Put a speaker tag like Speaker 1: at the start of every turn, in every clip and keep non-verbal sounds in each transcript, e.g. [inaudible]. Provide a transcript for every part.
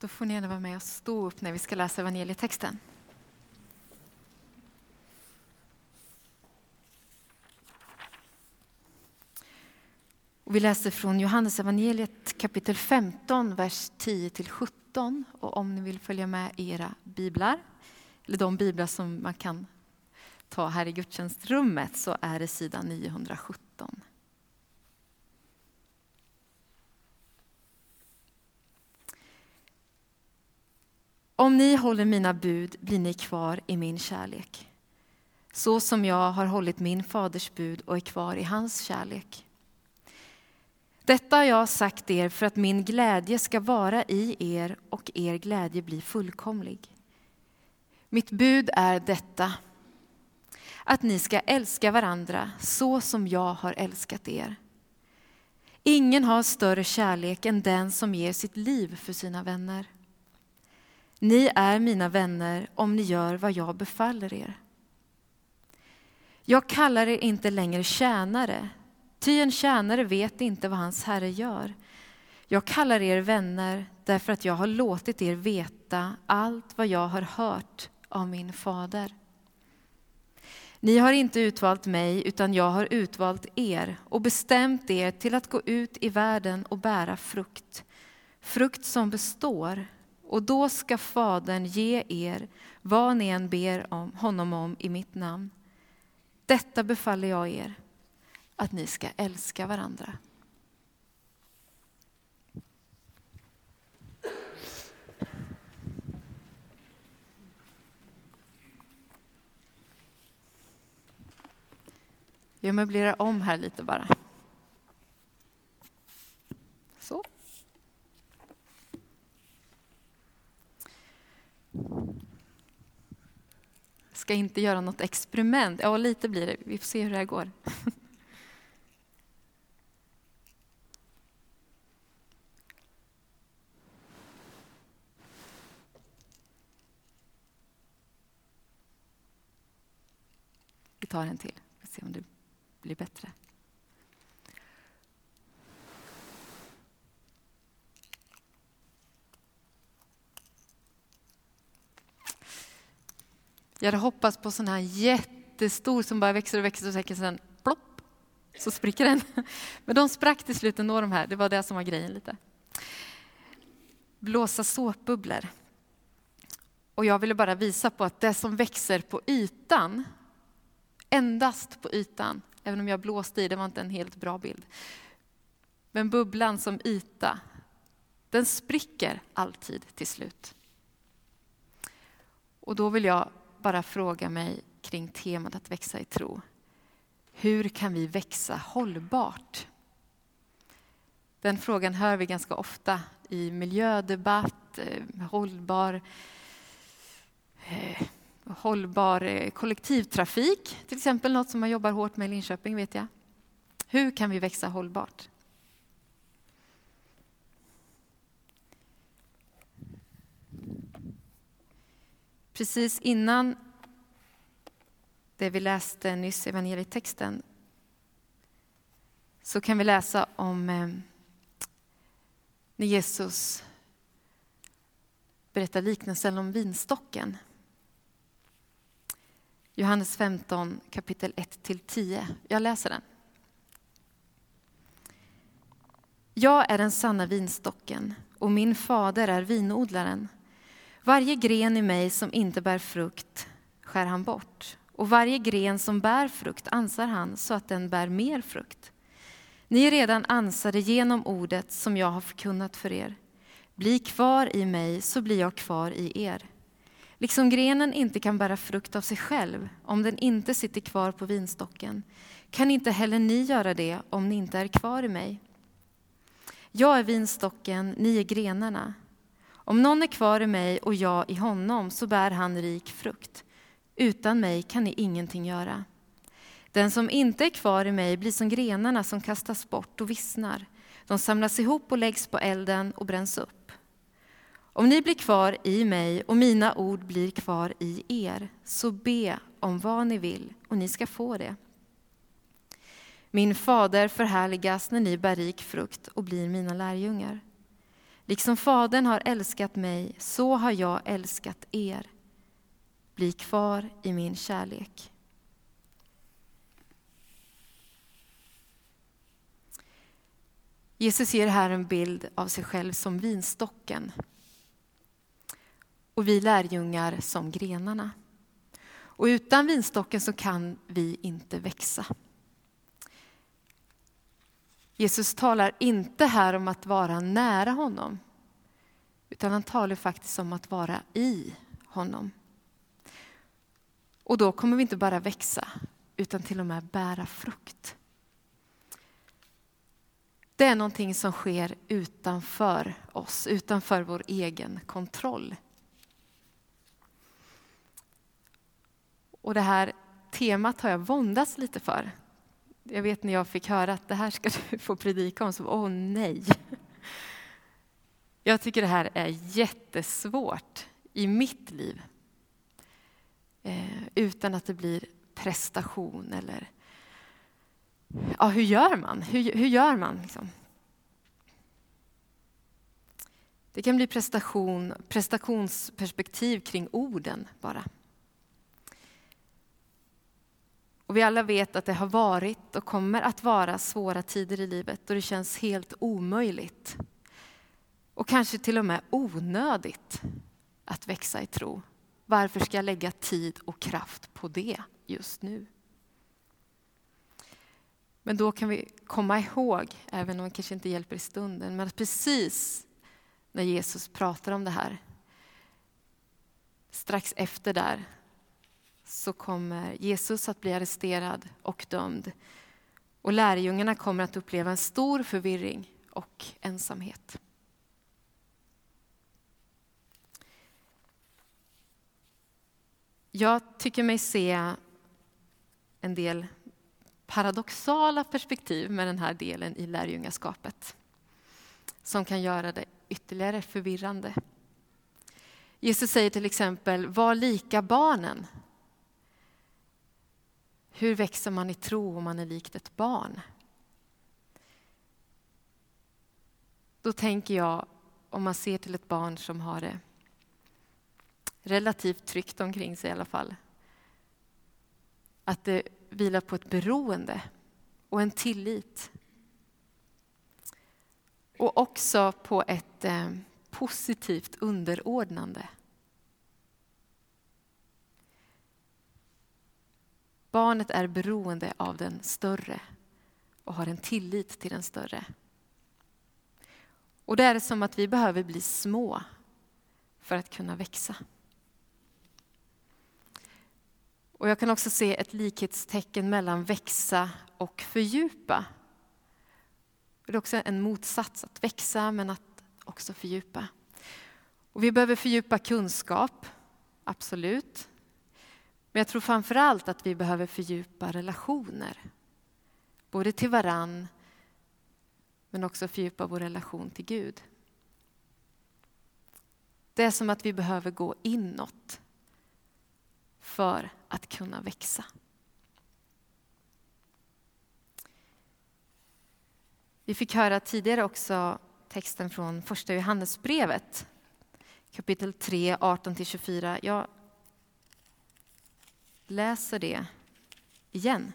Speaker 1: Då får ni gärna vara med och stå upp när vi ska läsa evangelietexten. Och vi läser från Johannes evangeliet kapitel 15, vers 10-17. Och om ni vill följa med i era biblar, eller de biblar som man kan ta här i gudstjänstrummet, så är det sidan 917. Om ni håller mina bud blir ni kvar i min kärlek, så som jag har hållit min faders bud och är kvar i hans kärlek. Detta har jag sagt er för att min glädje ska vara i er och er glädje bli fullkomlig. Mitt bud är detta, att ni ska älska varandra så som jag har älskat er. Ingen har större kärlek än den som ger sitt liv för sina vänner. Ni är mina vänner om ni gör vad jag befaller er. Jag kallar er inte längre tjänare, ty en tjänare vet inte vad hans herre gör. Jag kallar er vänner därför att jag har låtit er veta allt vad jag har hört av min fader. Ni har inte utvalt mig, utan jag har utvalt er och bestämt er till att gå ut i världen och bära frukt, frukt som består och då ska Fadern ge er vad ni än ber om, honom om i mitt namn. Detta befaller jag er, att ni ska älska varandra. Jag möblerar om här lite bara. Så. Ska inte göra något experiment. Ja, lite blir det. Vi får se hur det här går. [laughs] Vi tar en till. Vi får se om det blir bättre. Jag hade hoppats på sån här jättestor som bara växer och växer och växer sen plopp, så spricker den. [laughs] Men de sprack till slut ändå de här, det var det som var grejen lite. Blåsa såpbubblor. Och jag ville bara visa på att det som växer på ytan, endast på ytan, även om jag blåste i, det var inte en helt bra bild. Men bubblan som yta, den spricker alltid till slut. Och då vill jag bara fråga mig kring temat att växa i tro. Hur kan vi växa hållbart? Den frågan hör vi ganska ofta i miljödebatt, eh, hållbar, eh, hållbar eh, kollektivtrafik, till exempel något som man jobbar hårt med i Linköping vet jag. Hur kan vi växa hållbart? Precis innan det vi läste nyss, i evangelietexten, så kan vi läsa om eh, när Jesus berättar liknelsen om vinstocken. Johannes 15 kapitel 1-10. Jag läser den. Jag är den sanna vinstocken och min fader är vinodlaren. Varje gren i mig som inte bär frukt skär han bort och varje gren som bär frukt ansar han så att den bär mer frukt. Ni är redan ansade genom ordet som jag har förkunnat för er. Bli kvar i mig så blir jag kvar i er. Liksom grenen inte kan bära frukt av sig själv om den inte sitter kvar på vinstocken kan inte heller ni göra det om ni inte är kvar i mig. Jag är vinstocken, ni är grenarna. Om någon är kvar i mig och jag i honom så bär han rik frukt. Utan mig kan ni ingenting göra. Den som inte är kvar i mig blir som grenarna som kastas bort och vissnar. De samlas ihop och läggs på elden och bränns upp. Om ni blir kvar i mig och mina ord blir kvar i er, så be om vad ni vill och ni ska få det. Min fader förhärligas när ni bär rik frukt och blir mina lärjungar. Liksom Fadern har älskat mig, så har jag älskat er. Bli kvar i min kärlek. Jesus ger här en bild av sig själv som vinstocken och vi lärjungar som grenarna. Och utan vinstocken så kan vi inte växa. Jesus talar inte här om att vara nära honom, utan han talar faktiskt om att vara i honom. Och då kommer vi inte bara växa, utan till och med bära frukt. Det är någonting som sker utanför oss, utanför vår egen kontroll. Och det här temat har jag våndats lite för. Jag vet när jag fick höra att det här ska [laughs] du få predika om, så åh nej. Jag tycker det här är jättesvårt i mitt liv. Eh, utan att det blir prestation eller... Ja, hur gör man? Hur, hur gör man? Liksom? Det kan bli prestation, prestationsperspektiv kring orden bara. Och vi alla vet att det har varit och kommer att vara svåra tider i livet då det känns helt omöjligt och kanske till och med onödigt att växa i tro. Varför ska jag lägga tid och kraft på det just nu? Men då kan vi komma ihåg, även om det kanske inte hjälper i stunden, men att precis när Jesus pratar om det här, strax efter där, så kommer Jesus att bli arresterad och dömd. Och lärjungarna kommer att uppleva en stor förvirring och ensamhet. Jag tycker mig se en del paradoxala perspektiv med den här delen i lärjungaskapet som kan göra det ytterligare förvirrande. Jesus säger till exempel, var lika barnen hur växer man i tro om man är likt ett barn? Då tänker jag, om man ser till ett barn som har det relativt tryggt omkring sig i alla fall, att det vilar på ett beroende och en tillit. Och också på ett eh, positivt underordnande. Barnet är beroende av den större och har en tillit till den större. Och det är som att vi behöver bli små för att kunna växa. Och jag kan också se ett likhetstecken mellan växa och fördjupa. Det är också en motsats, att växa men att också fördjupa. Och vi behöver fördjupa kunskap, absolut. Men jag tror framför allt att vi behöver fördjupa relationer. Både till varann, men också fördjupa vår relation till Gud. Det är som att vi behöver gå inåt för att kunna växa. Vi fick höra tidigare också texten från första Johannesbrevet, kapitel 3, 18-24. Jag läser det igen.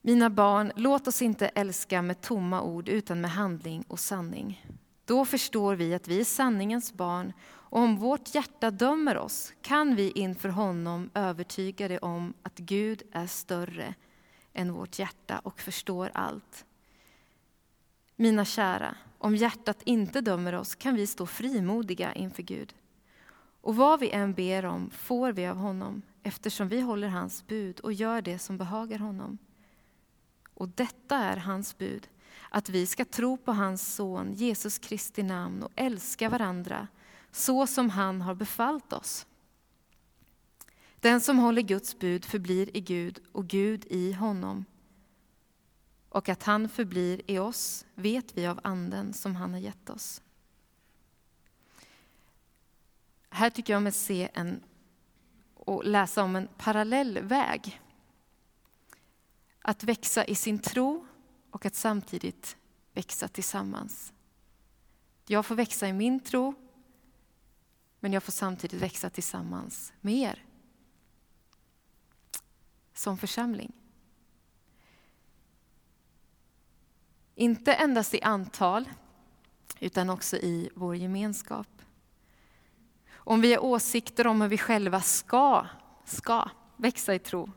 Speaker 1: Mina barn, låt oss inte älska med tomma ord utan med handling och sanning. Då förstår vi att vi är sanningens barn och om vårt hjärta dömer oss kan vi inför honom övertyga det om att Gud är större än vårt hjärta och förstår allt. Mina kära, om hjärtat inte dömer oss kan vi stå frimodiga inför Gud. Och vad vi än ber om får vi av honom eftersom vi håller hans bud och gör det som behagar honom. Och detta är hans bud, att vi ska tro på hans son Jesus Kristi namn och älska varandra så som han har befallt oss. Den som håller Guds bud förblir i Gud och Gud i honom och att han förblir i oss vet vi av anden som han har gett oss. Här tycker jag mig se en, och läsa om en parallell väg. Att växa i sin tro och att samtidigt växa tillsammans. Jag får växa i min tro, men jag får samtidigt växa tillsammans med er. Som församling. Inte endast i antal, utan också i vår gemenskap. Om vi har åsikter om hur vi själva ska, ska växa i tro,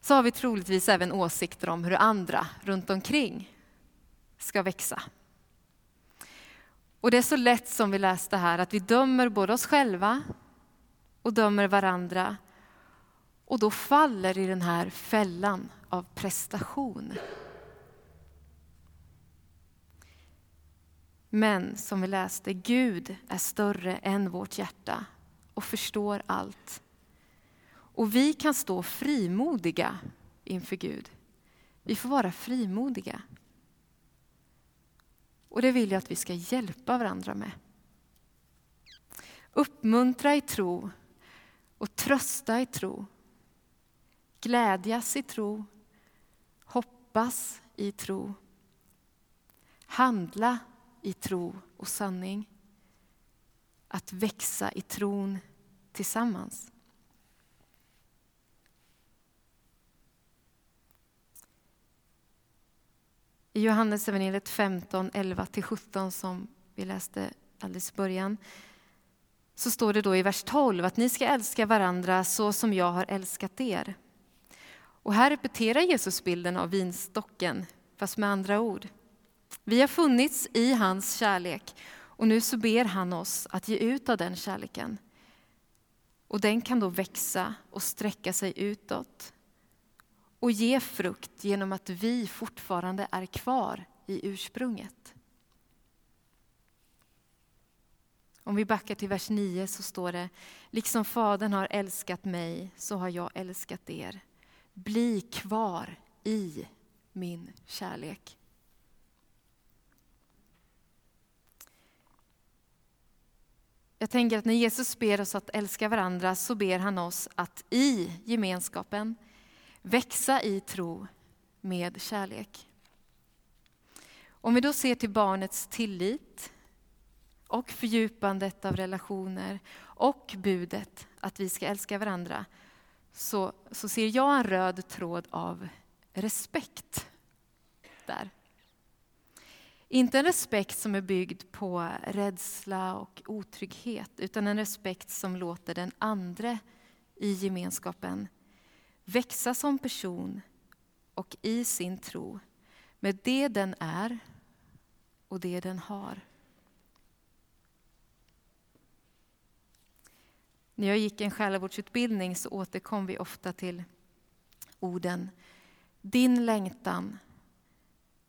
Speaker 1: så har vi troligtvis även åsikter om hur andra runt omkring ska växa. Och det är så lätt som vi läste här att vi dömer både oss själva och dömer varandra. Och då faller i den här fällan av prestation. Men som vi läste, Gud är större än vårt hjärta och förstår allt. Och vi kan stå frimodiga inför Gud. Vi får vara frimodiga. Och det vill jag att vi ska hjälpa varandra med. Uppmuntra i tro och trösta i tro. Glädjas i tro, hoppas i tro. Handla i tro och sanning. Att växa i tron tillsammans. I Johannes evangeliet 15, 11-17 som vi läste alldeles i början, så står det då i vers 12 att ni ska älska varandra så som jag har älskat er. Och här repeterar Jesus bilden av vinstocken, fast med andra ord. Vi har funnits i hans kärlek och nu så ber han oss att ge ut av den kärleken. Och den kan då växa och sträcka sig utåt och ge frukt genom att vi fortfarande är kvar i ursprunget. Om vi backar till vers 9 så står det, liksom Fadern har älskat mig så har jag älskat er. Bli kvar i min kärlek. Jag tänker att när Jesus ber oss att älska varandra så ber han oss att i gemenskapen växa i tro med kärlek. Om vi då ser till barnets tillit och fördjupandet av relationer och budet att vi ska älska varandra så, så ser jag en röd tråd av respekt där. Inte en respekt som är byggd på rädsla och otrygghet, utan en respekt som låter den andre i gemenskapen växa som person och i sin tro med det den är och det den har. När jag gick en själavårdsutbildning så återkom vi ofta till orden Din längtan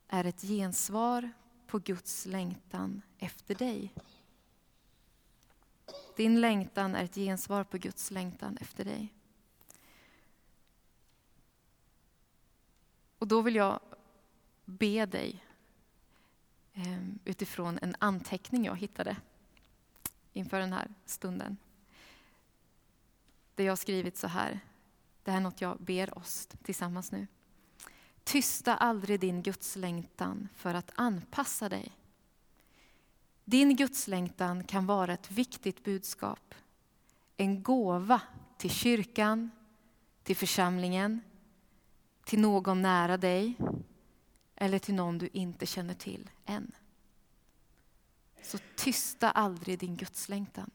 Speaker 1: är ett gensvar på Guds längtan efter dig. Din längtan är ett gensvar på Guds längtan efter dig. Och då vill jag be dig ehm, utifrån en anteckning jag hittade inför den här stunden. Där jag har skrivit så här, det här är något jag ber oss tillsammans nu. Tysta aldrig din gudslängtan för att anpassa dig. Din gudslängtan kan vara ett viktigt budskap. En gåva till kyrkan, till församlingen, till någon nära dig eller till någon du inte känner till än. Så tysta aldrig din gudslängtan.